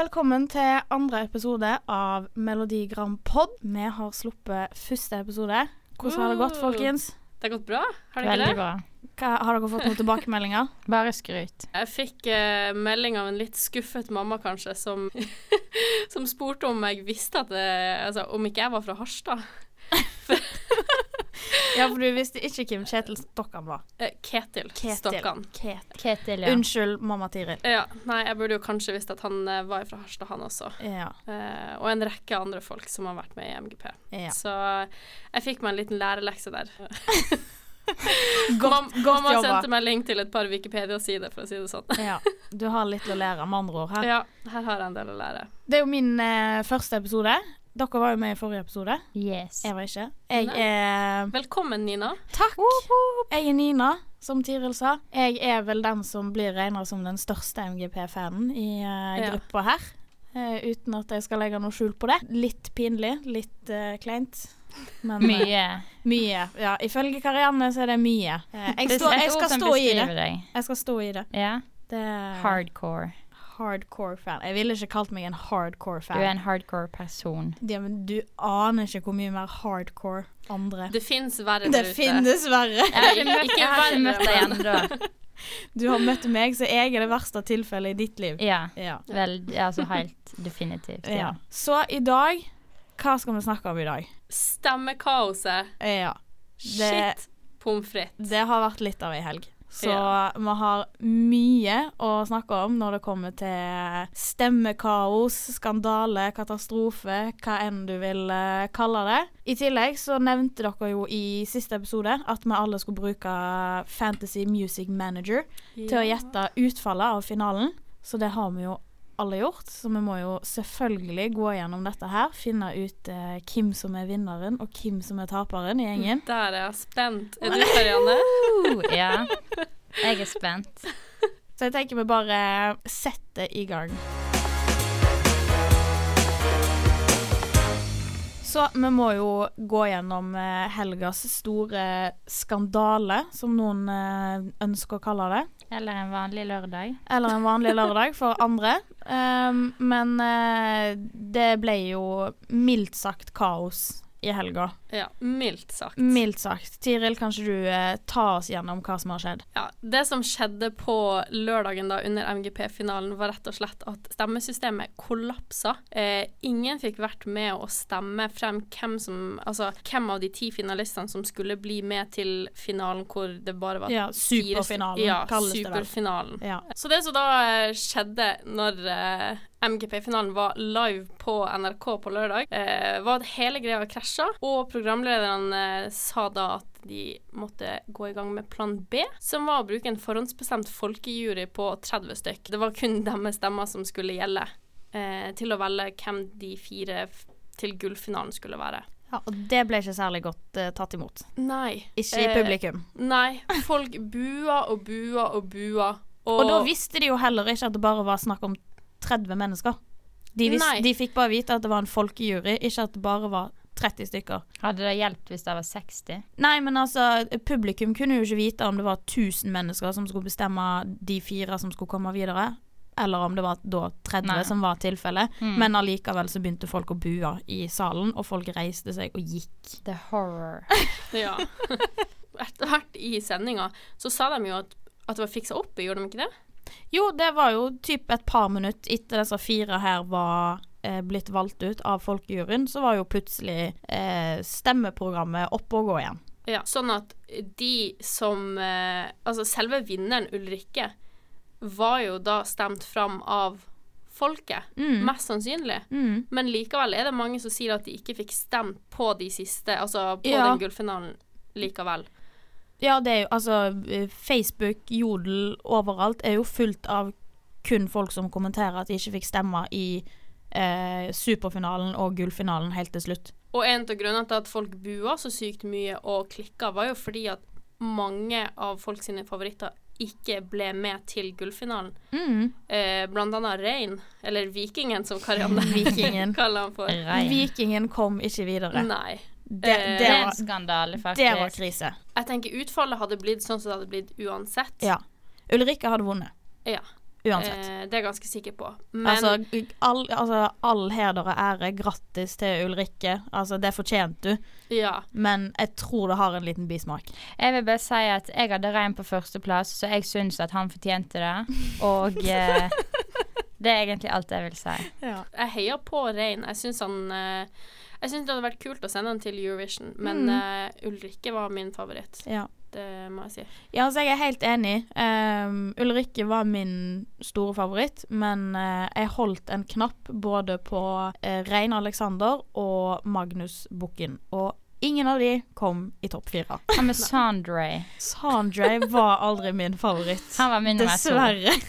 velkommen til andre episode av Melodi Grand Pod. Vi har sluppet første episode. Hvordan har det gått, folkens? Det har gått bra, har det ikke Veldig det? bra. Hva, har dere fått noen tilbakemeldinger? Bare skryt. Jeg fikk eh, melding av en litt skuffet mamma, kanskje, som, som spurte om jeg visste at det, Altså, om ikke jeg var fra Harstad. Ja, for du visste ikke hvem Kjetil Stokkan var. Eh, Ketil, Ketil. Stokkan. Ketil. Ketil, ja. Unnskyld, mamma Tiril. Ja, nei, jeg burde jo kanskje visst at han eh, var fra Harstad, han også. Ja. Eh, og en rekke andre folk som har vært med i MGP. ja. Så jeg fikk meg en liten lærelekse der. Godt, Mam godt mamma jobba. sendte melding til et par Wikipedia-sider, for å si det sånn. Ja. Du har litt å lære, med andre ord. her. Ja, her har jeg en del å lære. Det er jo min eh, første episode. Dere var jo med i forrige episode. Yes. Jeg var ikke. Jeg er Velkommen, Nina. Takk. Jeg er Nina, som Tiril sa. Jeg er vel den som blir regna som den største MGP-fanen i Ja. gruppa her. Uh, uten at jeg skal legge noe skjul på det. Litt pinlig, litt uh, kleint. Men Mye. mye. Ja, ifølge Karianne så er det mye. Jeg, et jeg skal stå i det. Jeg skal stå i det. Ja. Det er Hardcore. Hardcore fan. Jeg ville ikke kalt meg en hardcore fan. Du er en hardcore person. Ja, men du aner ikke hvor mye mer hardcore andre Det fins verre Det der ute. finnes verre. Jeg har ikke møtt, jeg har ikke møtt deg ennå. Du har møtt meg, så jeg er det verste tilfellet i ditt liv. Ja. Ja. Vel, altså helt definitivt. ja. Ja. Så i dag Hva skal vi snakke om i dag? Stemmekaoset. Ja. Det, Shit pommes frites. det har vært litt av ei helg. Så Ja. vi har mye å snakke om når det kommer til stemmekaos, skandale, katastrofe, hva enn du vil eh, kalle det. I tillegg så nevnte dere jo i siste episode at vi alle skulle bruke Fantasy Music Manager til å gjette utfallet av finalen. Så det har vi jo alle gjort. Så vi må jo selvfølgelig gå gjennom dette her. Finne ut eh, hvem som er vinneren, og hvem som er taperen i gjengen. Der er jeg spent. Er du Karianne? Uh, ja. Jeg er spent. Så jeg tenker vi bare setter i gang. Så vi må jo gå gjennom eh, helgas store skandale, som noen eh, ønsker å kalle det. Eller en vanlig lørdag. Eller en vanlig lørdag for andre. Um, men eh, det ble jo mildt sagt kaos i helga. Ja, mildt sagt. Mildt sagt. Tiril, kanskje du eh, ta oss gjennom hva som har skjedd? Ja, det som skjedde på lørdagen da under MGP-finalen, var rett og slett at stemmesystemet kollapsa. Eh, ingen fikk vært med å stemme frem hvem som Altså hvem av de ti finalistene som skulle bli med til finalen hvor det bare var Ja, superfinalen ja, kalles det vel. Ja. Så det som da eh, skjedde når eh, MGP-finalen var live på NRK på lørdag, eh, var at hele greia krasja, og programlederne eh, sa da at de måtte gå i gang med plan B, som var å bruke en forhåndsbestemt folkejury på 30 stykk. Det var kun deres stemmer som skulle gjelde, eh, til å velge hvem de fire til gullfinalen skulle være. Ja, og det ble ikke særlig godt eh, tatt imot. Nei. Ikke i Eh, publikum. Nei. Folk bua og bua og bua. Og da visste de jo heller ikke at det bare var snakk om 30 mennesker. De, visste, de fikk bare vite at det var en folkejury, ikke at det bare var 30 stykker. Hadde det hjulpet hvis det var 60? Nei, men altså, publikum kunne jo ikke vite om det var 1000 mennesker som skulle bestemme de fire som skulle komme videre, eller om det var da 30 Nei. som var tilfellet. Mm. Men allikevel så begynte folk å bue i salen, og folk reiste seg og gikk. The horror. Ja. Etter hvert i sendinga så sa de jo at, at det var fiksa opp, gjorde de ikke det? Jo, det var jo typ et par minutter etter disse fire her var eh, blitt valgt ut av folkejuryen, så var jo plutselig eh, stemmeprogrammet oppe og gå igjen. Ja. Sånn at de som eh, Altså selve vinneren, Ulrikke, var jo da stemt fram av folket, Mm. mest sannsynlig. Mm. Men likevel er det mange som sier at de ikke fikk stemt på de siste, altså på Ja. den gullfinalen likevel. Ja, det er jo altså Facebook, Jodel, overalt er jo fullt av kun folk som kommenterer at de ikke fikk stemme i eh, superfinalen og gullfinalen helt til slutt. Og en av grunnene til at folk bua så sykt mye og klikka, var jo fordi at mange av folk sine favoritter ikke ble med til gullfinalen. Mm. Eh, blant annet Rein, eller Vikingen som Karianne Vikingen. kaller han for. Rein. Vikingen kom ikke videre. Nei. Det, Eh, det, Det er en var, skandale, det var krise. Jeg tenker utfallet hadde blitt sånn som det hadde blitt uansett. Ja. Ulrikke hadde vunnet. Ja. Uansett. Eh, det er jeg ganske sikker på. Men altså, all, altså, all heder og ære, grattis til Ulrikke. Altså, det fortjente du. ja. Men jeg tror det har en liten bismak. Jeg vil bare si at jeg hadde Rein på førsteplass, så jeg syns at han fortjente det. Og eh, det er egentlig alt jeg vil si. Jeg heier på Rein. Jeg syns han eh, Jeg syns det hadde vært kult å sende han til Eurovision, men Mm. eh, Ulrikke var min favoritt. Ja. Det må jeg si. Ja, altså jeg er helt enig. Um, Ulrikke var min store favoritt, men uh, jeg holdt en knapp både på uh, Rein Alexander og Magnus Bukken. Og ingen av de kom i topp fire. Hva med Sandre? Sandre var aldri min favoritt. Han var min. Dessverre.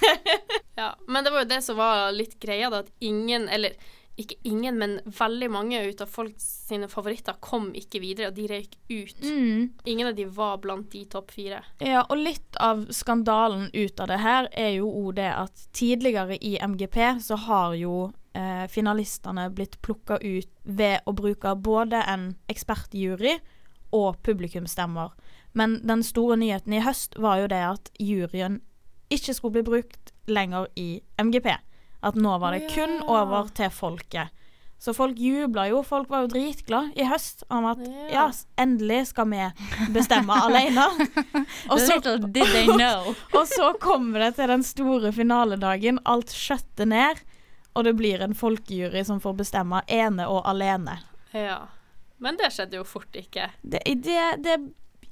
Ja, men det var jo det som var litt greia, da, at ingen, eller ikke ingen, men veldig mange ut av folk sine favoritter kom ikke videre, og de røyk ut. Mm. Ingen av de var blant de topp fire. Ja, og litt av skandalen ut av det her er jo òg det at tidligere i MGP så har jo eh, finalistene blitt plukka ut ved å bruke både en ekspertjury og publikumsstemmer. Men den store nyheten i høst var jo det at juryen ikke skulle bli brukt lenger i MGP. At nå var det kun over til folket. Så folk jubla jo, folk var jo dritglade i høst om at Ja. ja, endelig skal vi bestemme alene. Og så did they know. og så kommer det til den store finaledagen. Alt skjøtter ned, og det blir en folkejury som får bestemme ene og alene. Ja. Men det skjedde jo fort ikke. Det, det, det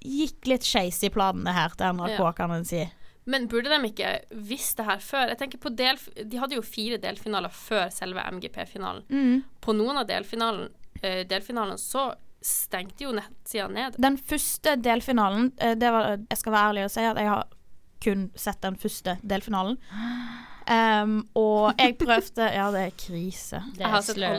gikk litt skeis i planene her til NRK, Ja. kan en si. Men burde de ikke visst det her før? Jeg tenker på del, De hadde jo fire delfinaler før selve MGP-finalen. Mm. På noen av delfinalen, eh, delfinalene så stengte jo nettsida ned. Den første delfinalen eh, det var, Jeg skal være ærlig og si at jeg har kun sett den første delfinalen. Um, og jeg prøvde Ja, det er krise. Det er.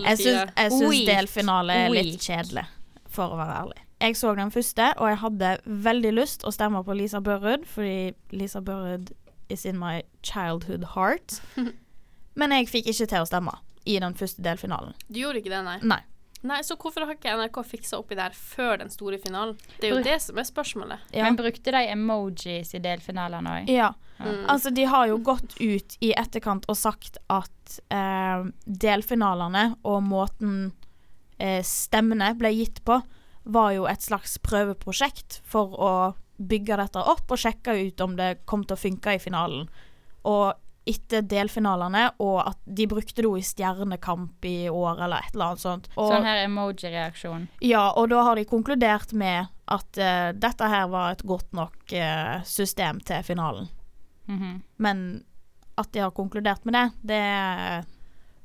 Jeg syns, jeg syns delfinale er litt kjedelig, for å være ærlig. Jeg så den første, og jeg hadde veldig lyst å stemme på Lisa Børud, fordi Lisa Børud is in my childhood heart. Men jeg fikk ikke til å stemme i den første delfinalen. Du gjorde ikke det, nei? Nei. Nei, Så hvorfor har ikke NRK fiksa oppi der før den store finalen? Det er jo det som er spørsmålet. Ja. Men brukte de emojis i delfinalene òg? ja. Mm. Altså, de har jo gått ut i etterkant og sagt at eh, delfinalene og måten eh, stemmene ble gitt på, var jo et slags prøveprosjekt for å bygge dette opp og sjekke ut om det kom til å funke i finalen. Og etter delfinalene, og at de brukte det i Stjernekamp i år, eller et eller annet sånt. Og, Sånn her emoji-reaksjon. ja, og da har de konkludert med at uh, dette her var et godt nok uh, system til finalen. Mhm. Men at de har konkludert med det, det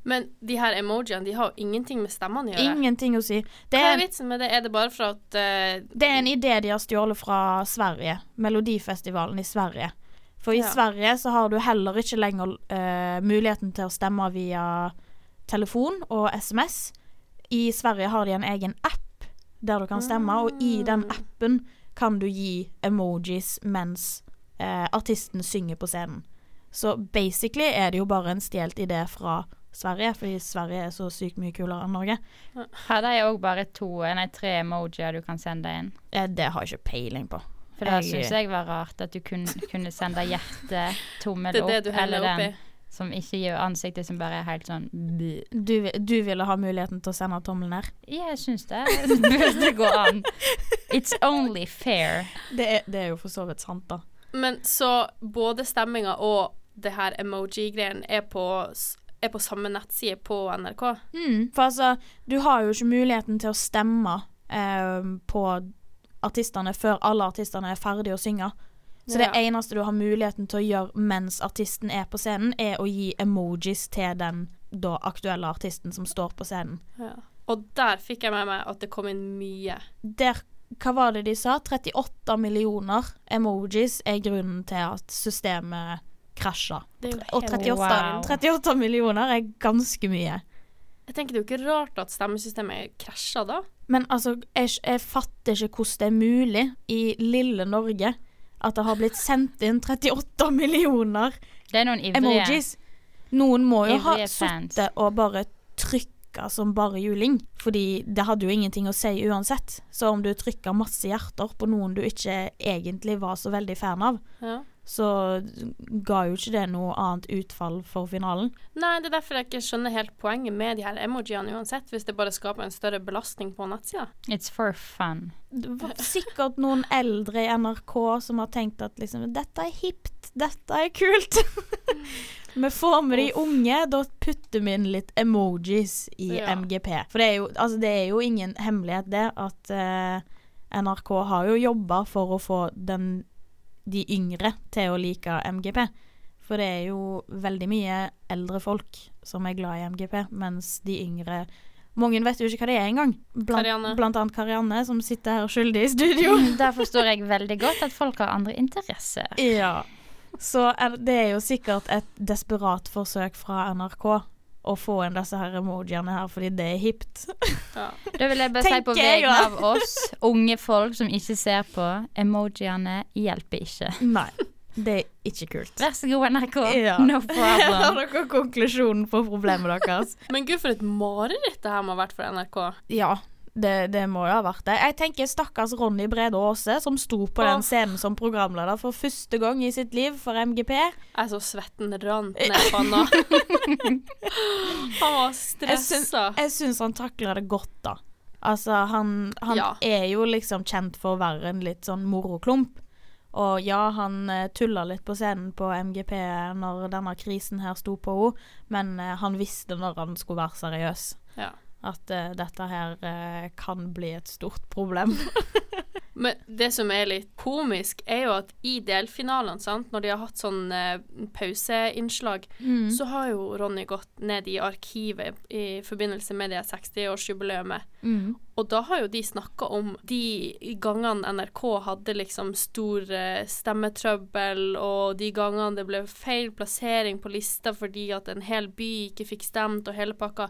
Men de her emojiene de har jo ingenting med stemmene å gjøre. ingenting å si. Det Hva er, vitsen med det? Er det bare for at uh, det er en idé de har stjålet fra Sverige. Melodifestivalen i Sverige. For i Ja. Sverige så har du heller ikke lenger uh, muligheten til å stemme via telefon og SMS. I Sverige har de en egen app der du kan stemme, og i den Ah. appen kan du gi emojis mens uh, artisten synger på scenen. Så basically er det jo bare en stjålet idé fra Sverige, fordi Sverige er så sykt mye kulere enn Norge. Har de òg bare to, nei, tre emojier du kan sende inn? Eh, det har jeg ikke peiling på. For det syns jeg var rart, at du kun, kunne sende hjerte, tommel det opp, det du eller den oppi? som ikke gir ansiktet, som bare er helt sånn. Du, du ville ha muligheten til å sende tommelen ned? Ja, jeg syns det. Det burde gå an. It's only fair. Det er, det er jo for så vidt sant, da. Men så både stemminga og det her emoji-greien er, på er på samme nettside på NRK? Mm, for altså, du har jo ikke muligheten til å stemme eh, på artistene før alle artistene er ferdige å synge. Så Ja. det eneste du har muligheten til å gjøre mens artisten er på scenen, er å gi emojis til den da aktuelle artisten som står på scenen. Ja. Og der fikk jeg med meg at det kom inn mye. Der, hva var det de sa? 38 millioner emojis er grunnen til at systemet krasja. Og 38, Wow. 38 millioner er ganske mye. Jeg tenker det er jo ikke rart at stemmesystemet krasja da. Men altså, jeg, jeg fatter ikke hvordan det er mulig i lille Norge at det har blitt sendt inn 38 millioner Det er noen ivrige. emojis. Noen må jo ha Ivrige sittet og bare trykka som bare juling, fordi det hadde jo ingenting å si uansett. Så om du trykka masse hjerter på noen du ikke egentlig var så veldig fan av, Ja. Så ga jo ikke det noe annet utfall for finalen. Nei, det er derfor jeg ikke skjønner helt poenget med de her emojiene uansett, hvis det bare skaper en større belastning på nettsida. It's for fun. Det var sikkert noen eldre i NRK som har tenkt at liksom Dette er hipt, dette er kult. Vi får med de unge, da putter vi inn litt emojis i Ja. MGP. For det er, jo, altså det er jo ingen hemmelighet, det, at uh, NRK har jo jobba for å få den, de yngre til å like MGP. For det er jo veldig mye eldre folk som er glad i MGP, mens de yngre Mange vet jo ikke hva det er engang. Blant, Karianne. blant annet Karianne, som sitter her skyldig i studio. Der forstår jeg veldig godt at folk har andre interesser. Ja. Så det er jo sikkert et desperat forsøk fra NRK å få inn disse her emojiene her, fordi det er hipt. Ja. Da vil jeg bare si på vegne av oss, unge folk som ikke ser på, emojiene hjelper ikke. Nei, det er ikke kult. Vær så god, NRK. Ja. No Har problem. dere konklusjonen på problemet deres? Men gud, for et mareritt det her må ha vært for NRK. Ja, det, det må jo ha vært det. Jeg tenker stakkars Ronny Brede Aase, som sto på den scenen som programleder for første gang i sitt liv for MGP. Jeg så svetten rant ned panna. Han var stressa. Jeg syns han takla det godt, da. Altså, han, han Ja. er jo liksom kjent for å være en litt sånn moroklump. Og ja, han uh, tulla litt på scenen på MGP når denne krisen her sto på henne, men eh, han visste når han skulle være seriøs. Ja. At uh, dette her uh, kan bli et stort problem. Men det som er litt komisk, er jo at i delfinalene, sant, når de har hatt sånn eh, pauseinnslag, Mm. så har jo Ronny gått ned i arkivet i forbindelse med det 60-årsjubileet. Mm. Og da har jo de snakka om de gangene NRK hadde liksom stor eh, stemmetrøbbel, og de gangene det ble feil plassering på lista fordi at en hel by ikke fikk stemt, og hele pakka.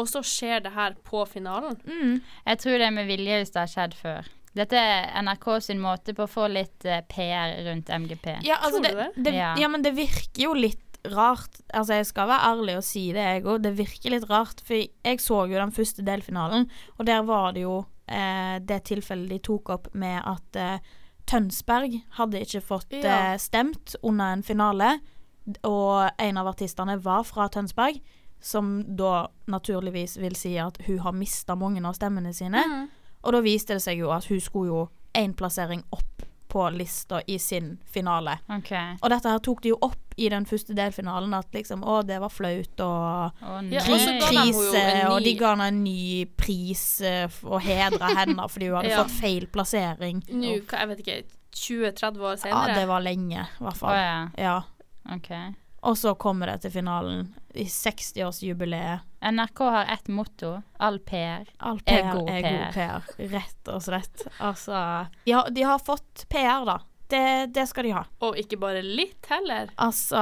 Og så skjer det her på finalen. Mm. Jeg tror det er med vilje hvis det har skjedd før. Dette er NRK sin måte på å få litt eh, PR rundt MGP. Ja, altså Tror det, det? Ja. ja, men det virker jo litt rart. Altså, jeg skal være ærlig og si det, jeg òg. Det virker litt rart. For jeg så jo den første delfinalen, og der var det jo eh, det tilfellet de tok opp med at eh, Tønsberg hadde ikke fått Ja. eh, stemt under en finale, og en av artistene var fra Tønsberg. Som da naturligvis vil si at hun har mista mange av stemmene sine. Mm. Og da viste det seg jo at hun skulle jo én plassering opp på lista i sin finale. Okay. Og dette her tok de jo opp i den første delfinalen, at liksom Å, det var flaut, og Å Ja, krise, og de ga henne en ny pris eh, og hedra henne fordi hun hadde Ja. fått feil plassering. Nå, hva- jeg vet ikke, 20-30 år senere? Ja, det var lenge, i hvert fall. fall. ja. Ja. OK. Og så kommer det til finalen, i 60-årsjubileet. NRK har ett motto. All PR. All Er PR god er god PR. PR, rett og slett. Altså De har, de har fått PR, da. Det, det skal de ha. Og ikke bare litt heller. Altså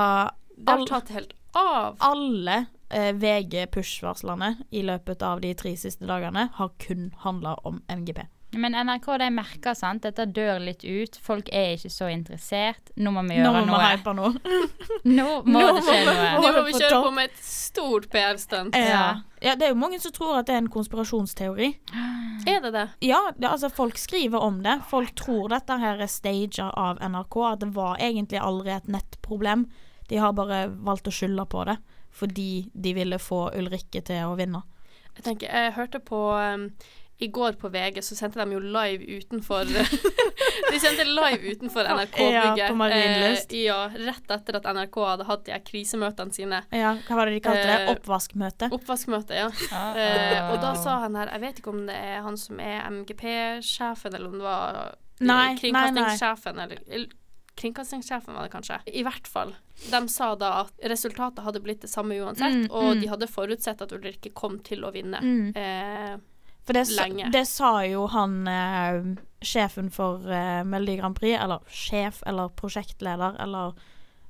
Det har tatt helt av. alle eh, VG push-varslene i løpet av de tre siste dagene har kun handla om MGP. Men NRK de merker sant, dette dør litt ut. Folk er ikke så interessert. Nå må vi Nå gjøre noe. vi noe. hype nå. Nå må Nå det skje må noe. Nå må vi kjøre på med et stort PR-stunt. Ja. ja, det er jo mange som tror at det er en konspirasjonsteori. Er det det? Ja, det, altså folk skriver om det. Folk tror dette her er stager av NRK, at det var egentlig aldri et nettproblem. De har bare valgt å skylde på det fordi de ville få Ulrikke til å vinne. Jeg tenker, jeg hørte på um, I går på VG så sendte de jo live utenfor De sendte live utenfor NRK-bygget. Ja, på Marienlyst. Eh, ja, rett etter at NRK hadde hatt de krisemøtene sine. Ja, hva var det de kalte det? Eh, Oppvaskmøte? Oppvaskmøte, ja. Ah, Eh, og da sa han her Jeg vet ikke om det er han som er MGP-sjefen, eller om det var nei, kringkastingssjefen, nei, nei. eller Kringkastingssjefen var det kanskje. I hvert fall. De sa da at resultatet hadde blitt det samme uansett, Mm, og mm. de hadde forutsett at Ulrikke kom til å vinne. Mm. Eh, For det, lenge. det sa jo han eh, sjefen for eh, Melodi Grand Prix, eller sjef eller prosjektleder, eller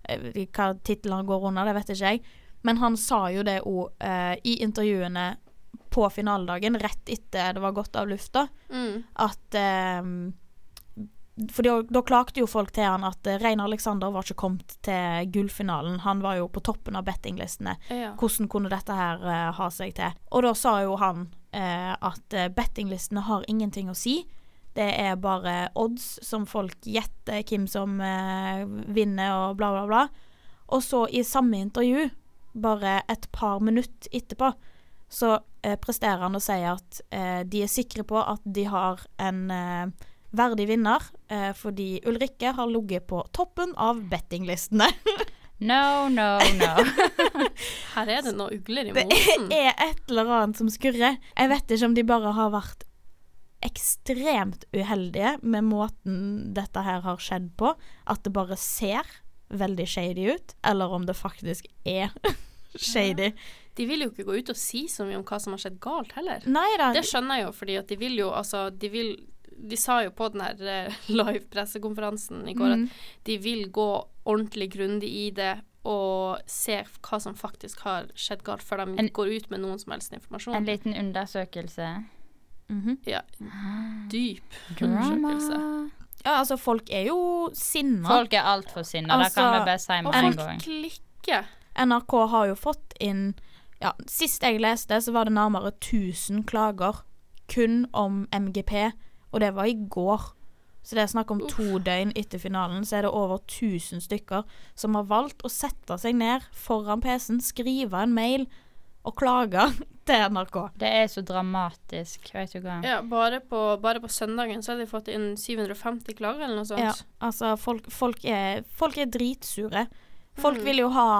eh, hva tittelen går under, det vet ikke jeg. Men han sa jo det òg eh, i intervjuene på finaledagen, rett etter det var gått av lufta, mm. at eh, For da, da klagde jo folk til han at eh, Rein Alexander var ikke kommet til gullfinalen. Han var jo på toppen av bettinglistene. ja. Hvordan kunne dette her uh, ha seg til? Og da sa jo han at eh, bettinglistene har ingenting å si. Det er bare odds som folk gjetter hvem som eh, vinner og bla, bla, bla. Og så i samme intervju, bare et par minutter etterpå, så eh, presterer han å si at eh, de er sikre på at de har en eh, verdig vinner, eh, fordi Ulrikke har ligget på toppen av bettinglistene. No, no, no. Her er det noen ugler i Det er et eller annet som skurrer. Jeg vet ikke om de bare har vært ekstremt uheldige med måten dette her har skjedd på. At det bare ser veldig shady ut, eller om det faktisk er shady. De vil jo ikke gå ut og si så mye om hva som har skjedd galt, heller. Neida. Det skjønner jeg jo, fordi at de vil jo altså De vil De sa jo på den her eh, live pressekonferansen i går Mm. at de vil gå ordentlig grundig i det og ser hva som faktisk har skjedd galt, før de En- går ut med noen som helst informasjon. En liten undersøkelse. Mhm. ja, dyp Drama. undersøkelse. Ja, altså, folk er jo sinna. Folk er altfor sinna, det Altså, kan vi bare si Og med en folk gang. klikker. NRK har jo fått inn ja, Sist jeg leste, så var det nærmere 1000 klager kun om MGP, og det var i går. Så det er snakk om to døgn etter finalen, så er det over 1000 stykker som har valgt å sette seg ned foran PC-en, skrive en mail og klage til NRK. Det er så dramatisk, vet du hva. Ja, bare på, bare på søndagen så har de fått inn 750 klager eller noe sånt. Ja, altså, folk, folk, er, folk er dritsure. Folk Mm. vil jo ha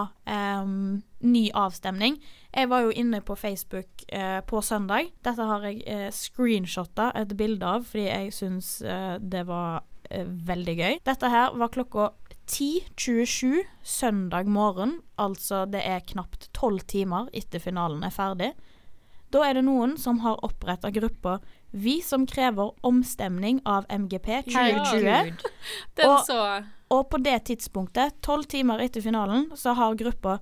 um, ny avstemning. Jeg var jo inne på Facebook eh, på søndag. Dette har jeg eh, screenshotta et bilde av, fordi jeg syns eh, det var eh, veldig gøy. Dette her var klokka 10.27 søndag morgen, altså det er knapt tolv timer etter finalen er ferdig. Da er det noen som har oppretta gruppa Vi som krever omstemning av MGP 2020. Herregud. Den Og-. Og på det tidspunktet, tolv timer etter finalen, så har gruppa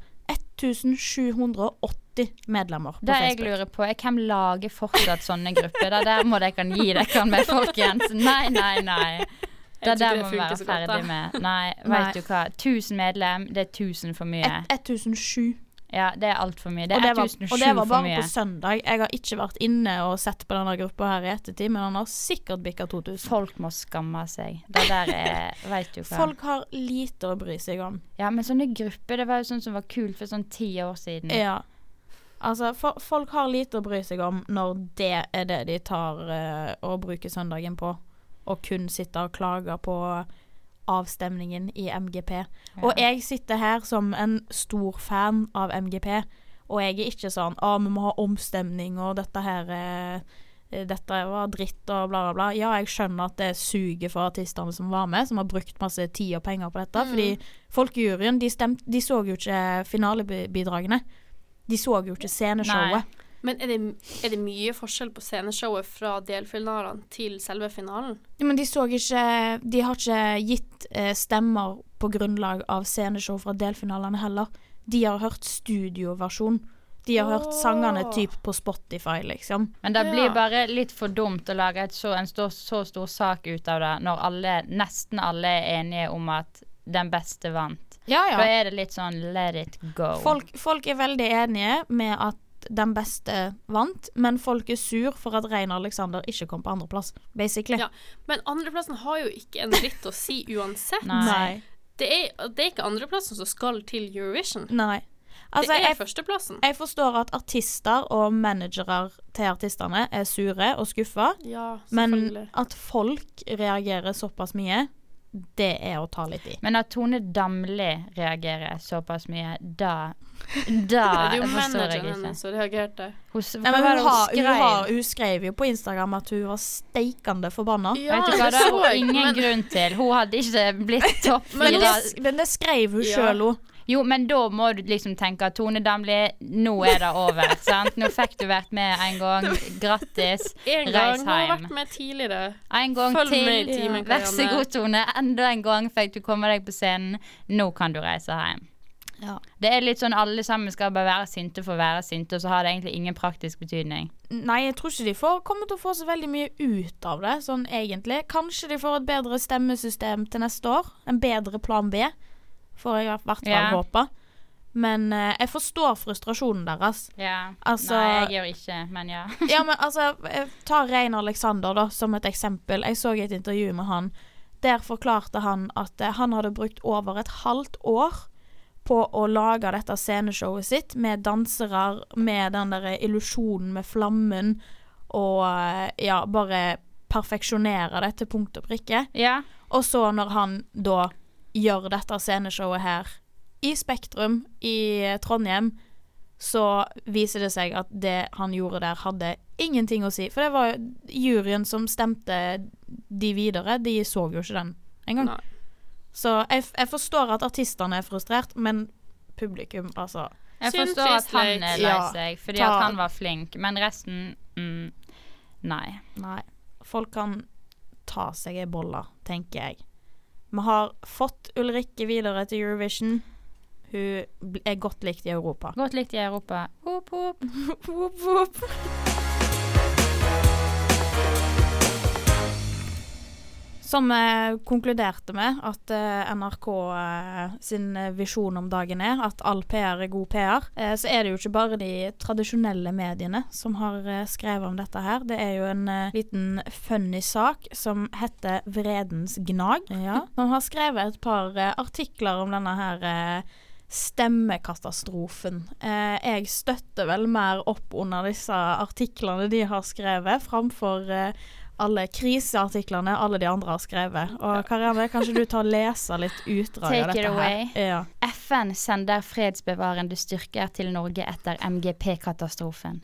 1780 medlemmer på Det jeg lurer på, er hvem lager fortsatt sånne grupper? Det der må dere gi dere med, folkens. Nei, nei, nei. Det der må vi være ferdig med. Nei, veit du hva. 1000 medlem, det er 1000 for mye. Et- 1007. Ja, det er altfor mye. Det er det, var, 1007 og det var bare på søndag. Jeg har ikke vært inne og sett på denne gruppa her i ettertid, men han har sikkert bikka 2000. Folk må skamme seg. Det der er Vet du hva. Folk har lite å bry seg om. Ja, men sånne grupper, det var jo sånn som var kult for sånn ti år siden. Ja. Altså, for, folk har lite å bry seg om når det er det de tar uh, og bruker søndagen på. Og kun sitter og klager på avstemningen i MGP. Og jeg sitter her som en stor fan av MGP, og jeg er ikke sånn 'Å, vi må ha omstemning, og dette her eh, dette var dritt og bla, bla, bla. Ja, jeg skjønner at det suger for artistene som var med, som har brukt masse tid og penger på dette. Mm. Fordi folkejuryen, de, stemte, de så jo ikke finalebidragene. De så jo ikke sceneshowet. Men er det, er det mye forskjell på sceneshowet fra delfinalene til selve finalen? Ja, Men de så ikke De har ikke gitt eh, stemmer på grunnlag av sceneshow fra delfinalene heller. De har hørt studioversjon. De har hørt sangene typ på Spotify, liksom. Men det blir bare litt for dumt å lage et så, en stor, så stor sak ut av det, når alle, nesten alle er enige om at den beste vant. Ja, Da er det litt sånn let it go. Folk, folk er veldig enige med at den beste vant, men folk er sur for at Rein Alexander ikke kom på andreplass, basically. Ja. Men andreplassen har jo ikke en dritt å si uansett. Nei. Nei. Det er, det er ikke andreplassen som skal til Eurovision. Nei. Altså, det er jeg, førsteplassen. jeg forstår at artister og managere til artistene er sure og skuffa, Ja, men at folk reagerer såpass mye, det er å ta litt i. Men at Tone Damli reagerer såpass mye, da Da det er jo forstår jeg manageren ikke. hennes som reagerte. Hun, Nei, men hun, har, hun, skrev? har, hun skrev jo på Instagram at hun var steikende forbanna. Ja, Vet du hva, det har hun ingen grunn til. Hun hadde ikke blitt topp Men det, men det skrev hun Ja. sjøl òg. Jo, men da må du liksom tenke at Tone Damli, nå er det over. sant? Nå fikk du vært med en gang. Grattis. En Reis hjem. Du har vært med tidligere. En gang Følg til. med i timen, Vær så god, Tone. Enda en gang fikk du komme deg på scenen. Nå kan du reise hjem. Ja. Det er litt sånn alle sammen skal bare være sinte for å være sinte, og så har det egentlig ingen praktisk betydning. Nei, jeg tror ikke de får, kommer til å få så veldig mye ut av det, sånn egentlig. Kanskje de får et bedre stemmesystem til neste år. En bedre plan B, får jeg i hvert fall yeah. håpe. Men eh, jeg forstår frustrasjonen deres. Ja. Altså- Nei, jeg gjør ikke, men ja. Ja, men altså, eh, ta Rein Alexander da, som et eksempel. Jeg så et intervju med han. Der forklarte han at eh, han hadde brukt over et halvt år på å lage dette sceneshowet sitt med dansere, med den der illusjonen med flammen, og eh, ja, bare perfeksjonere det til punkt og prikke. Ja. Og så når han da gjør dette sceneshowet her i Spektrum i Trondheim, så viser det seg at det han gjorde der, hadde ingenting å si. For det var juryen som stemte de videre. De så jo ikke den engang. Så jeg, jeg forstår at artistene er frustrert, men publikum, altså Jeg forstår at han er lei Ja. seg, fordi Ta- at han var flink, men resten mm, Nei. Nei. Folk kan ta seg ei bolle, tenker jeg. Vi har fått Ulrikke videre til Eurovision. Hun er godt likt i Europa. Godt likt i Europa. Hop, hop. hop, whoop. Som vi konkluderte med, at eh, NRK eh, sin visjon om dagen er at all PR er god PR, eh, så er det jo ikke bare de tradisjonelle mediene som har eh, skrevet om dette her. Det er jo en eh, liten funny sak som heter Vredens gnag. Ja. Som har skrevet et par eh, artikler om denne her eh, stemmekatastrofen. Eh, jeg støtter vel mer opp under disse artiklene de har skrevet, framfor eh, alle kriseartiklene alle de andre har skrevet. Og Karianne, kanskje du tar og leser litt utdrag av dette her? Ja. FN sender fredsbevarende styrker til Norge etter MGP-katastrofen.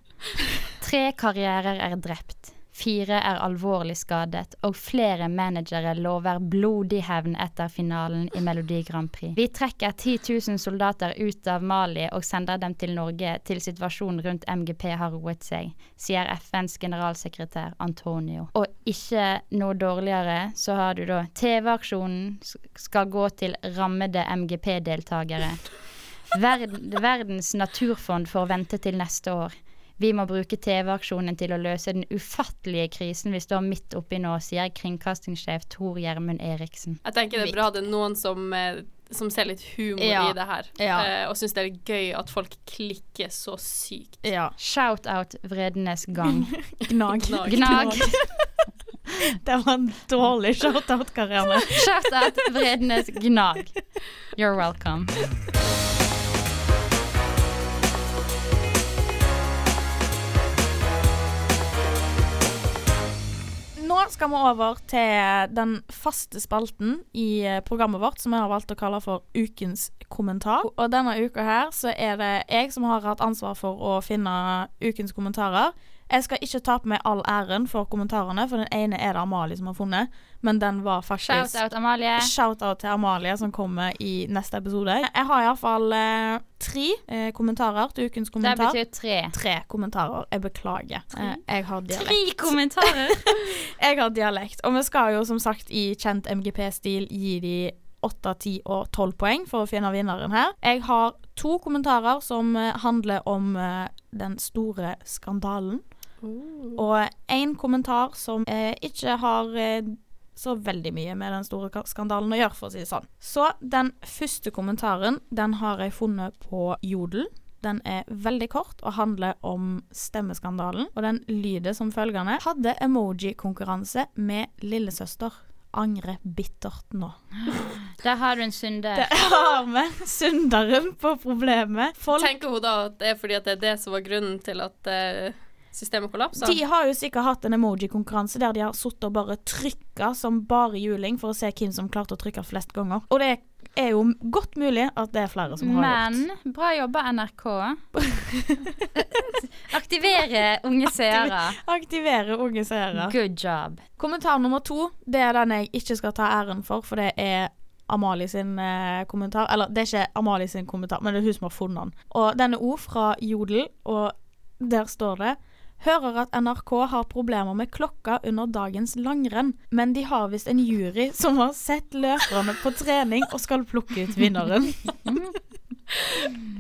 Tre karrierer er drept. Fire er alvorlig skadet, og flere managere lover blodig hevn etter finalen i Melodi Grand Prix. Vi trekker 10 000 soldater ut av Mali og sender dem til Norge til situasjonen rundt MGP har roet seg, sier FNs generalsekretær Antonio. Og ikke noe dårligere, så har du da TV-aksjonen skal gå til rammede MGP-deltakere. Verd verdens naturfond får vente til neste år. Vi må bruke TV-aksjonen til å løse den ufattelige krisen vi står midt oppi nå, sier kringkastingssjef Tor Gjermund Eriksen. Jeg tenker det er bra det er noen som, eh, som ser litt humor Ja. i det her, Ja. eh, og syns det er gøy at folk klikker så sykt. ja. Shout-out Vredenes gang. Gnag. Gnag. Gnag. Det var en dårlig shout-out, Karianne. Shout-out Vredenes gnag. You're welcome. Nå skal vi over til den faste spalten i eh, programmet vårt som vi har valgt å kalle for Ukens kommentar. Og denne uka her så er det jeg som har hatt ansvar for å finne ukens kommentarer. Jeg skal ikke ta på meg all æren for kommentarene, for den ene er det Amalie som har funnet. Men den var faktisk Shout-out Amalie. Shout-out til Amalie, som kommer i neste episode. Jeg har iallfall eh, tre eh, kommentarer til ukens kommentar. Det betyr tre. Tre kommentarer. Jeg beklager. Eh, jeg har dialekt. Tre kommentarer! Jeg har dialekt. Og vi skal jo som sagt i kjent MGP-stil gi de 8, 10 og 12 poeng for å finne vinneren her. Jeg har to kommentarer som eh, handler om eh, den store skandalen. Og én kommentar som eh, ikke har eh, så veldig mye med den store skandalen å gjøre, for å si det sånn. Så den første kommentaren, den har jeg funnet på Jodel. Den er veldig kort og handler om stemmeskandalen, og den lyder som følgende. Hadde emoji-konkurranse med lillesøster. Angrer bittert nå. Der har du en synder. Det har vi synderen på problemet. Folk Tenker hun da at det er fordi at det er det som var grunnen til at eh, systemet kollapsa? De har jo sikkert hatt en emoji-konkurranse der de har sittet og bare trykka som bare juling for å se hvem som klarte å trykke flest ganger. Og det er jo godt mulig at det er flere som har gjort. Men bra jobba, NRK. Aktivere unge seere. Aktivere unge seere. Good job. Kommentar nummer to, det er den jeg ikke skal ta æren for, for det er Amalie sin eh, kommentar. Eller det er ikke Amalie sin kommentar, men det er hun som har funnet den. Og den er òg fra Jodel, og der står det Hører at NRK har problemer med klokka under dagens langrenn, men de har visst en jury som har sett løperne på trening og skal plukke ut vinneren.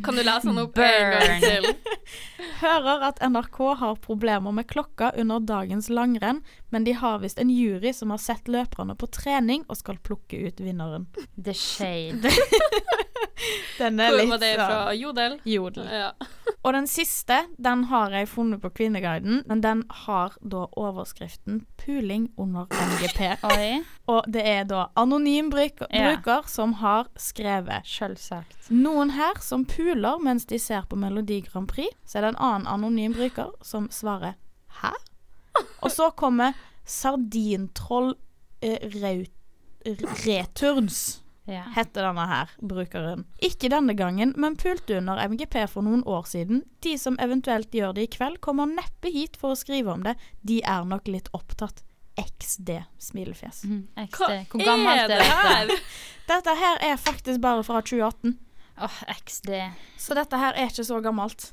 Kan du lese den opp en gang Burn. til? Hører at NRK har problemer med klokka under dagens langrenn, men de har visst en jury som har sett løperne på trening og skal plukke ut vinneren. The shade. Den er Hvor litt var det fra sånn Jodel? jodel. Ja. Og den siste, den har jeg funnet på Kvinneguiden, men den har da overskriften 'Puling under MGP'. Oi, Og det er da anonym bruker, Ja. bruker som har skrevet selvsagt. Noen her som puler mens de ser på Melodi Grand Prix. Så er det en annen anonym bruker som svarer 'hæ?' Og så kommer Sardintroll eh, Raut- Returns, Ja. heter denne her brukeren. Ikke denne gangen, men pulte under MGP for noen år siden. De som eventuelt gjør det i kveld, kommer neppe hit for å skrive om det. De er nok litt opptatt. XD, smilefjes. Mm, XD. Hvor gammelt er er det dette? her? Dette her er faktisk bare fra 2018. Åh, XD. Så dette her er ikke så gammelt.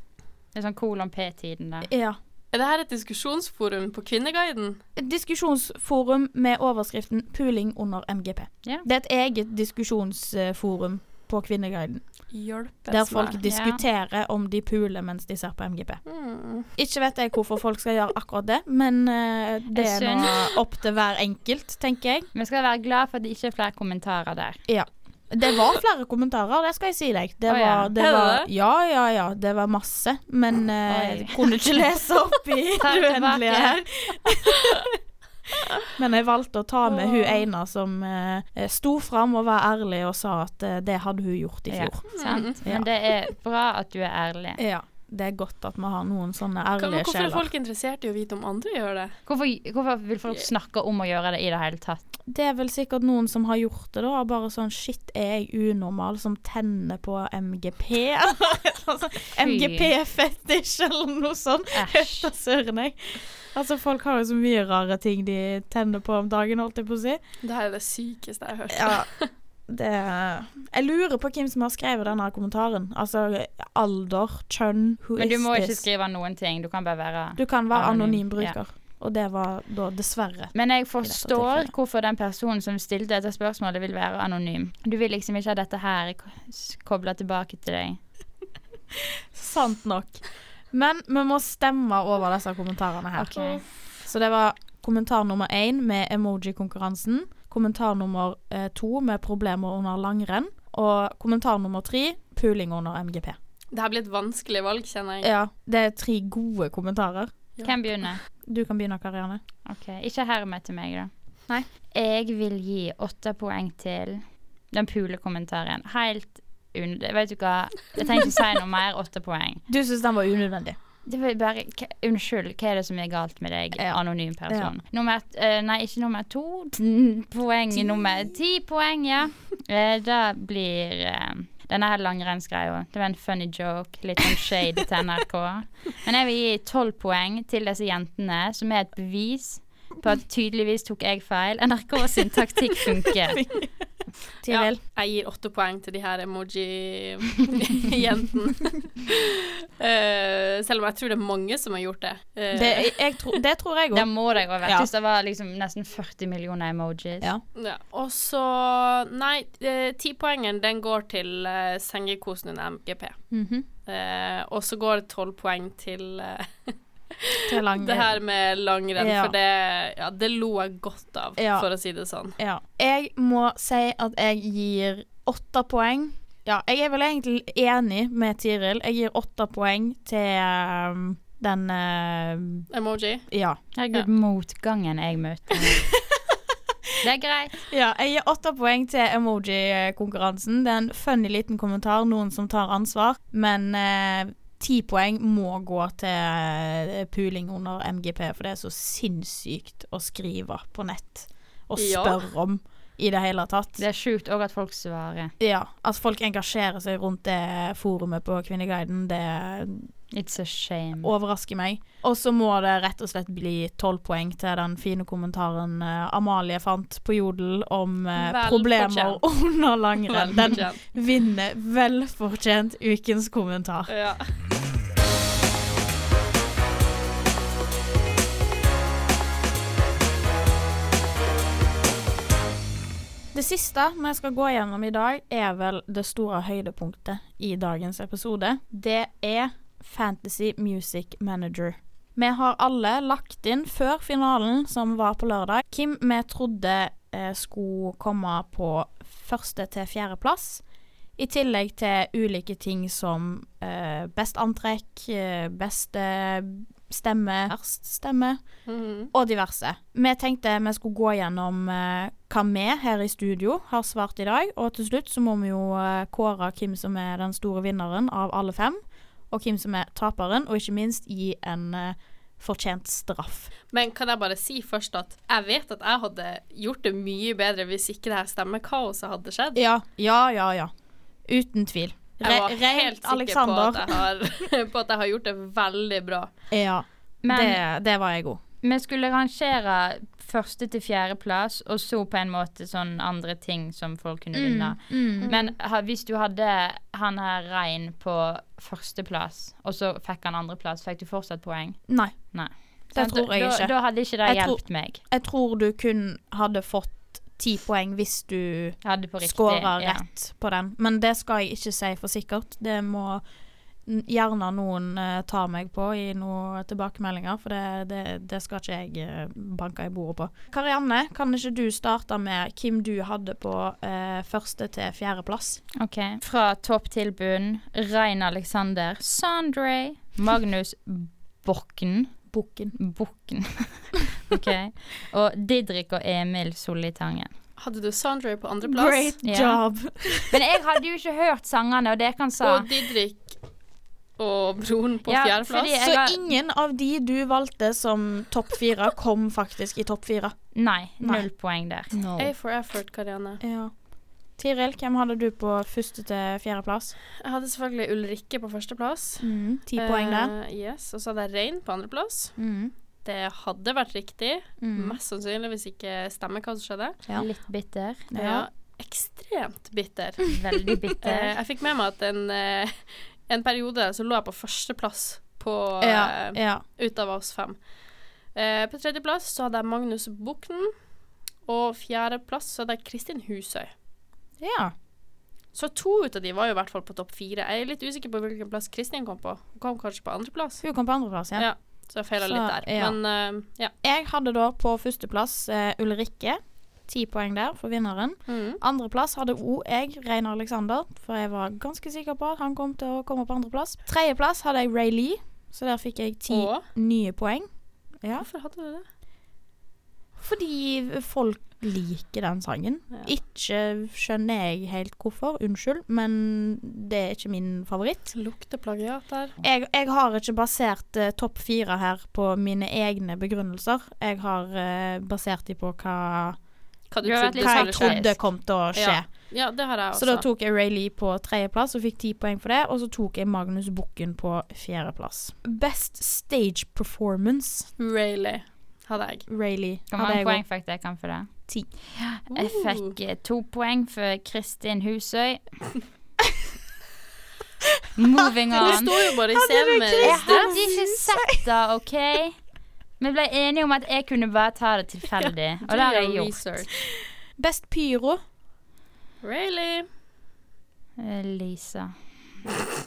Det er sånn kolon P-tiden der. Ja. Er det her et diskusjonsforum på Kvinneguiden? Et diskusjonsforum med overskriften 'Puling under MGP'. Ja. Det er et eget diskusjonsforum på Kvinneguiden, Hjelpes der folk meg. diskuterer om de puler mens de ser på MGP. Mm. Ikke vet jeg hvorfor folk skal gjøre akkurat det, men uh, det er nå opp til hver enkelt, tenker jeg. Vi skal være glad for at det ikke er flere kommentarer der. Det var flere kommentarer, det skal jeg si deg. Det var, det var? Ja, ja, ja. Det var masse. Men eh, jeg kunne ikke lese opp i det uendelige her. Men jeg valgte å ta med hun ene som eh, sto fram og var ærlig og sa at eh, det hadde hun gjort i Ja, fjor. sant? Ja. Men det er bra at du er ærlig. Ja. Det er godt at vi har noen sånne ærlige sjeler. hvorfor er folk interessert i å vite om andre gjør det? Hvorfor, hvorfor vil folk snakke om å gjøre det i det hele tatt? Det er vel sikkert noen som har gjort det, da. Bare sånn Shit, er jeg unormal som tenner på MGP? MGP-fetisj, eller noe sånt. Æsj. Da søren jeg. Altså, folk har jo så mye rare ting de tenner på om dagen, holdt jeg på å si. Det her er det sykeste jeg har hørt. Ja, det Jeg lurer på hvem som har skrevet denne kommentaren. Altså alder, kjønn, who Men du må ikke this? skrive noen ting. Du kan bare være Du kan være Anonym, anonym bruker. Og det var da dessverre. Men jeg forstår hvorfor den personen som stilte dette spørsmålet, vil være anonym. Du vil liksom ikke ha dette her kobla tilbake til deg. Sant nok. Men vi må stemme over disse kommentarene her. Okay. Så det var kommentar nummer én med emoji-konkurransen. Kommentar nummer eh, to med problemer under langrenn. Og kommentar nummer tre puling under MGP. Det her blir et vanskelig valg, kjenner jeg. Ja, det er tre gode kommentarer. Ja. Hvem begynner? Du kan begynne, Karianne. Ok, Ikke hermed til meg, da. Nei. Jeg vil gi åtte poeng til den pulekommentaren. Helt unødvendig. Vet du hva, jeg trenger ikke si noe mer. Åtte poeng. Du syns den var unødvendig. Det var bare Unnskyld, hva er det som er galt med deg, Ja. anonym person? Nummer eh, Nei, ikke nummer to. Poeng nummer Ti poeng, ja. Eh, det blir eh, denne her langrennsgreia. Det var en funny joke. Litt sånn shade til NRK. Men jeg vil gi tolv poeng til disse jentene, som er et bevis på at tydeligvis tok jeg feil. NRK sin taktikk funker. Tiril. Jeg gir åtte poeng til de her emoji-jentene. uh, selv om jeg tror det er mange som har gjort det. Uh, Det, jeg, tro, det tror jeg Det må det ha vært Ja. hvis det var liksom nesten 40 millioner emojis. Ja. ja. Og så Nei, eh, tipoengen den går til uh, sengekosen under MGP. -hmm. uh, og så går det tolv poeng til Til lang- det her med langrenn, Ja. for det, ja, det lo jeg godt av, Ja. for å si det sånn. Ja. Jeg må si at jeg gir åtte poeng. Ja, jeg er vel egentlig enig med Tiril. Jeg gir åtte poeng til um, den uh, Emoji. Ja. Herregud, motgangen jeg møter. det er greit. ja. Jeg gir åtte poeng til emoji-konkurransen. Det er en funny liten kommentar, noen som tar ansvar, men eh, ti poeng må gå til pooling under MGP, for det er så sinnssykt å skrive på nett og Ja. spørre om i det hele tatt. Det er sjukt òg at folk svarer. Ja, at folk engasjerer seg rundt det forumet på Kvinneguiden, det It's a shame. overrasker meg. Og så må det rett og slett bli tolv poeng til den fine kommentaren eh, Amalie fant på Jodel om eh, Vel problemer fortjent. under langrenn. Den vinner velfortjent ukens kommentar. Ja. Det siste vi skal gå gjennom i dag, er vel det store høydepunktet i dagens episode. Det er Fantasy Music Manager. Vi har alle lagt inn før finalen, som var på lørdag, hvem vi trodde eh, skulle komme på første til fjerdeplass I tillegg til ulike ting som eh, best antrekk, eh, beste stemme, verst stemme Mhm. og diverse. Vi tenkte vi skulle gå gjennom eh, hva vi her i studio har svart i dag, og til slutt så må vi jo eh, kåre hvem som er den store vinneren av alle fem, og hvem som er taperen, og ikke minst gi en eh, fortjent straff. Men kan jeg bare si først at jeg vet at jeg hadde gjort det mye bedre hvis ikke det her stemmekaoset hadde skjedd. Ja, ja, ja, ja. Uten tvil. Jeg var Re- helt sikker Alexander. på at, jeg har, på at jeg har gjort det veldig bra. Ja, Men det, det var jeg god. vi skulle rangere første til fjerdeplass, og så på en måte sånn andre ting som folk kunne vinne. Mm. Men ha, hvis du hadde han her Rein på førsteplass, og så fikk han andreplass, fikk du fortsatt poeng? Nei, Nei. det tror jeg da, ikke. Da hadde ikke det Jeg tror- hjulpet meg. Jeg tror du kun hadde fått ti poeng hvis du scorer ja. rett på den. Men det skal jeg ikke si for sikkert. Det må gjerne noen uh, ta meg på i noen tilbakemeldinger, for det, det, det skal ikke jeg uh, banke i bordet på. Karianne, kan ikke du starte med hvem du hadde på uh, første til fjerdeplass? Ok. Fra topp til bunn. Rein Alexander. Sondre. Magnus Bokken. Bukken. Bukken. ok. Og Didrik og Emil Solitangen. Hadde du Sondre på andreplass? Great Ja. job! Men jeg hadde jo ikke hørt sangene, og det kan sa Og Didrik og broren på Ja, fjerdeplass? Så har- ingen av de du valgte som topp fire, kom faktisk i topp fire. Nei, Nei. null poeng der. A for effort, Karianne. Ja. Tiril, hvem hadde du på første til fjerdeplass? Jeg hadde selvfølgelig Ulrikke på førsteplass. Mm, Ti poeng der. Uh, yes. Og så hadde jeg Rein på andreplass. Mm. Det hadde vært riktig. Mm. Mest sannsynlig hvis ikke stemmer hva som skjedde. Ja. Litt bitter. Ja. Ekstremt bitter. Veldig Eh, jeg fikk med meg at en, eh, en periode så lå jeg på førsteplass på Ja, eh, ja. ut av oss fem. Eh, på tredjeplass så hadde jeg Magnus Bukten. Og fjerdeplass så hadde jeg Kristin Husøy. ja. Så to ut av de var jo i hvert fall på topp fire. Jeg er litt usikker på hvilken plass Kristin kom på. Hun kom kanskje på andreplass. Hun kom på andreplass, ja. Ja. Så jeg feila litt der. ja. Men uh, ja. Jeg hadde da på førsteplass uh, Ulrikke. Ti poeng der for vinneren. Mm. Andreplass hadde òg jeg, Rein Alexander, for jeg var ganske sikker på at han kom til å komme på andreplass. Tredjeplass hadde jeg Ray Lee, så der fikk jeg ti Og nye poeng. Ja. hvorfor hadde du det? Fordi folk liker den sangen. Ja. Ikke skjønner jeg helt hvorfor, unnskyld, men det er ikke min favoritt. Lukter plagiat der. Jeg, jeg har ikke basert uh, topp fire her på mine egne begrunnelser. Jeg har uh, basert de på hva, Hva hva jeg trodde kom til å skje. Ja. Ja, det har jeg også. Så da tok jeg Ray Lee på tredjeplass og fikk ti poeng for det. Og så tok jeg Magnus Bukken på fjerdeplass. Best stage performance, Rayleigh hadde jeg. Rayleigh. Hvor mange poeng fikk jeg kan for det? Ti. Jeg fikk eh, to poeng for Kristin Husøy. Moving Det Du står jo bare i med Jeg hadde ikke sett det, OK? Vi ble enige om at jeg kunne bare ta det tilfeldig, og det har jeg gjort. Research. Best pyro. Rayleigh. Lisa.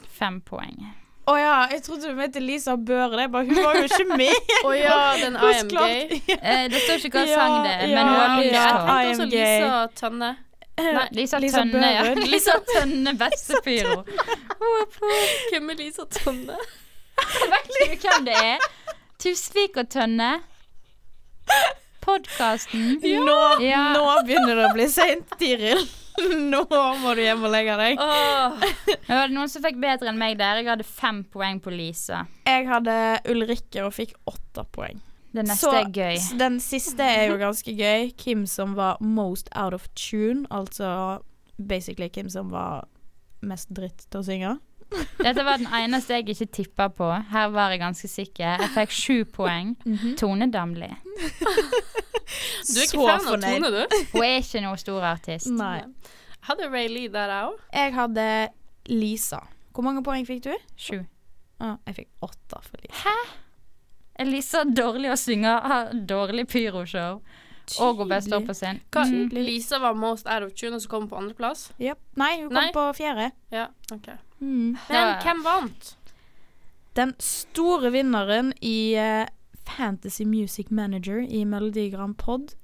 Fem poeng. Å ja, jeg trodde du mente Lisa Børe. Det bare, hun var jo ikke med. Å ja, den I am gay. Eh, det står ikke hva sang det er, men hun har ok, lyst Jeg tenkte også. Lisa Tønne. Nei, Lisa, Lisa Tønne, ja. Lisa Tønne, Vestepyro. hvem er Lisa Tønne? Vet ikke hvem det er? Tusvik og Tønne. Podkasten. Nå, nå begynner det å bli seint, Tiril. Nå må du hjem og legge deg. Åh, Det var noen som fikk bedre enn meg der. Jeg hadde fem poeng på Lisa. Jeg hadde Ulrikke og fikk åtte poeng. Den neste Så er gøy. den siste er jo ganske gøy. Kim som var most out of tune. Altså basically Kim som var mest dritt til å synge. Dette var den eneste jeg ikke tippa på. Her var jeg ganske sikker. Jeg fikk sju poeng. Tone Damli. du er ikke Så fan av. Tone, du? Hun er ikke noe stor artist. Nei. Hadde Ray Lee der, òg. Jeg hadde Lisa. Hvor mange poeng fikk du? Sju. Ah, jeg fikk åtte for Lisa. Er Lisa dårlig å synge? Har dårlig pyroshow. Og hun best står på scenen. Hva- Mm. Lisa var most out of tune, og så kom hun på andreplass? Yep. Nei, hun kom Nei. på fjerde. Ja, OK. Mm. Men hvem vant? Den store vinneren i uh, Fantasy Music Manager i Melodi Grand Pod,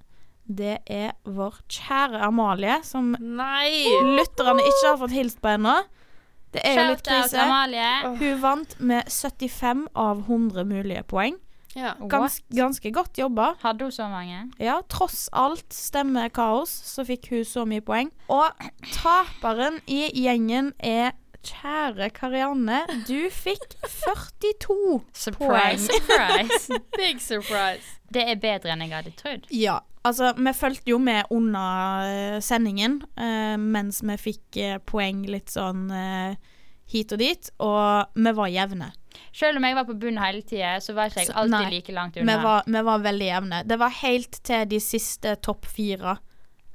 det er vår kjære Amalie, som Nei! lytterne ikke har fått hilst på ennå. Det er jo litt krise. Amalie. Hun vant med 75 av 100 mulige poeng. Ja. Gans, ganske godt jobba. Hadde hun så mange? Ja, tross alt stemmekaos, så fikk hun så mye poeng. Og taperen i gjengen er kjære Karianne. Du fikk 42 Surprise, poeng. surprise. Big surprise. Det er bedre enn jeg hadde trodd. Ja. Altså, vi fulgte jo med under eh, sendingen, eh, mens vi fikk eh, poeng litt sånn eh, hit og dit, og vi var jevne. Selv om jeg var på bunnen hele tida, så var ikke jeg alltid nei. like langt Vi var, vi var veldig jevne. Det var helt til de siste topp fire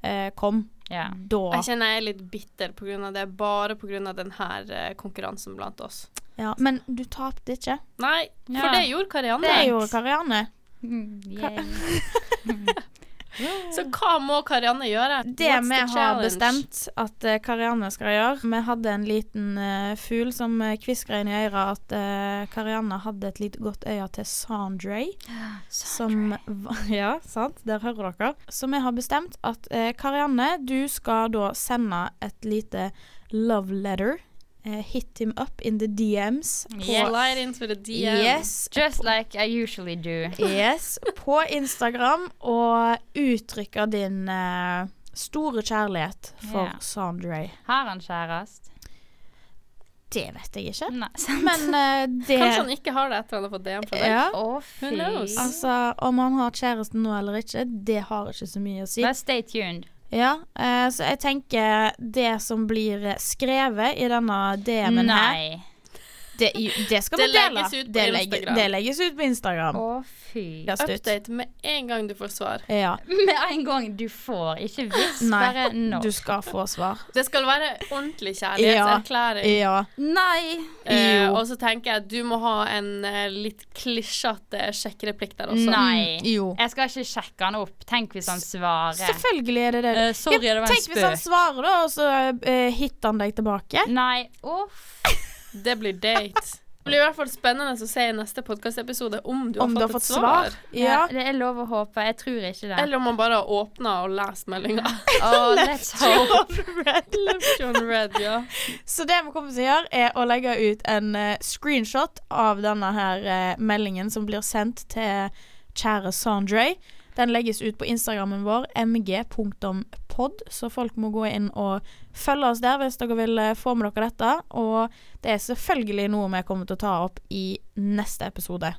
eh, kom. Ja. Da Jeg kjenner jeg er litt bitter av det, bare av denne eh, konkurransen blant oss. ja, Men du tapte ikke. Nei, Ja. for det gjorde Karianne. Det gjorde Karianne. Mm. Så hva må Karianne gjøre? Det vi har bestemt at eh, Karianne skal gjøre Vi hadde en liten uh, fugl som uh, kviskra inn i øret at uh, Karianne hadde et lite godt øye til Sandre. Som va- Ja, sant? Der hører dere. Så vi har bestemt at eh, Karianne, du skal da sende et lite love letter. Eh, hit him up in the DMs. Yes. Slide into the DMs. Yes, Just like I usually do. Yes, på Instagram og uttrykker din uh, store kjærlighet for yeah. Sandre. Har han kjæreste? Det vet jeg ikke. Nei. Men uh, det Kanskje han ikke har det etter han har fått DM fra deg. ja, Oh, Who knows? Altså, om han har kjæresten nå eller ikke, det har ikke så mye å si. Bare stay tuned. Ja, eh, Så jeg tenker det som blir skrevet i denne DM-en her, Nei. Det, det skal Det vi dele. legges ut på det, legge- Instagram. det legges ut på Instagram. Å, fy. Ja. Update med en gang du får svar. Ja, Med en gang du får, ikke hvis, Nei, bare nå. du skal få svar. Det skal være ordentlig kjærlighetserklæring. Ja. Nei! Eh, og så tenker jeg at du må ha en eh, litt klisjete sjekkereplikk der også. Nei. Jo. Jeg skal ikke sjekke han opp. Tenk hvis han svarer. Selvfølgelig er det det. Uh, sorry, det var en Tenk hvis han svarer, da, og så uh, hitter han deg tilbake. Nei. Uff. Det blir date. Det blir i hvert fall spennende å se i neste podkastepisode om du har Om fått du har fått svar. svar. Ja. Ja. Det er lov å håpe. Jeg tror ikke det. Eller om man bare har åpna og lest meldinga. Oh, let's hope. Left John Red, ja. Så det vi kommer til å gjøre, er å legge ut en uh, screenshot av denne her uh, meldingen som blir sendt til kjære Sandre. Den legges ut på Instagrammen vår, mg.pod, så folk må gå inn og følge oss der hvis dere vil eh, få med dere dette. Og det er selvfølgelig noe vi kommer til å ta opp i neste episode.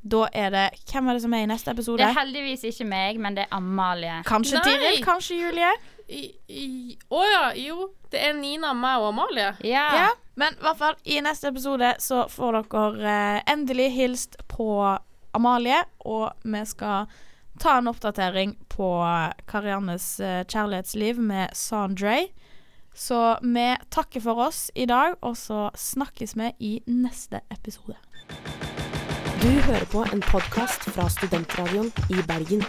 Da er det Hvem er det som er i neste episode? Det er heldigvis ikke meg, men det er Amalie. Kanskje Nei. Tiril, kanskje Julie. Å oh ja, jo. Det er Nina, meg og Amalie. Ja. Ja, men i hvert fall i neste episode så får dere eh, endelig hilst på Amalie, og vi skal ta en oppdatering på Kariannes eh, kjærlighetsliv med Sandre. Så vi takker for oss i dag, og så snakkes vi i neste episode. Du hører på en podkast fra Studentradioen i Bergen.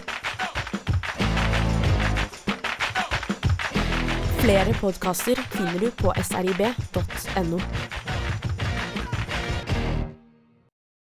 Flere podkaster finner du på srib.no.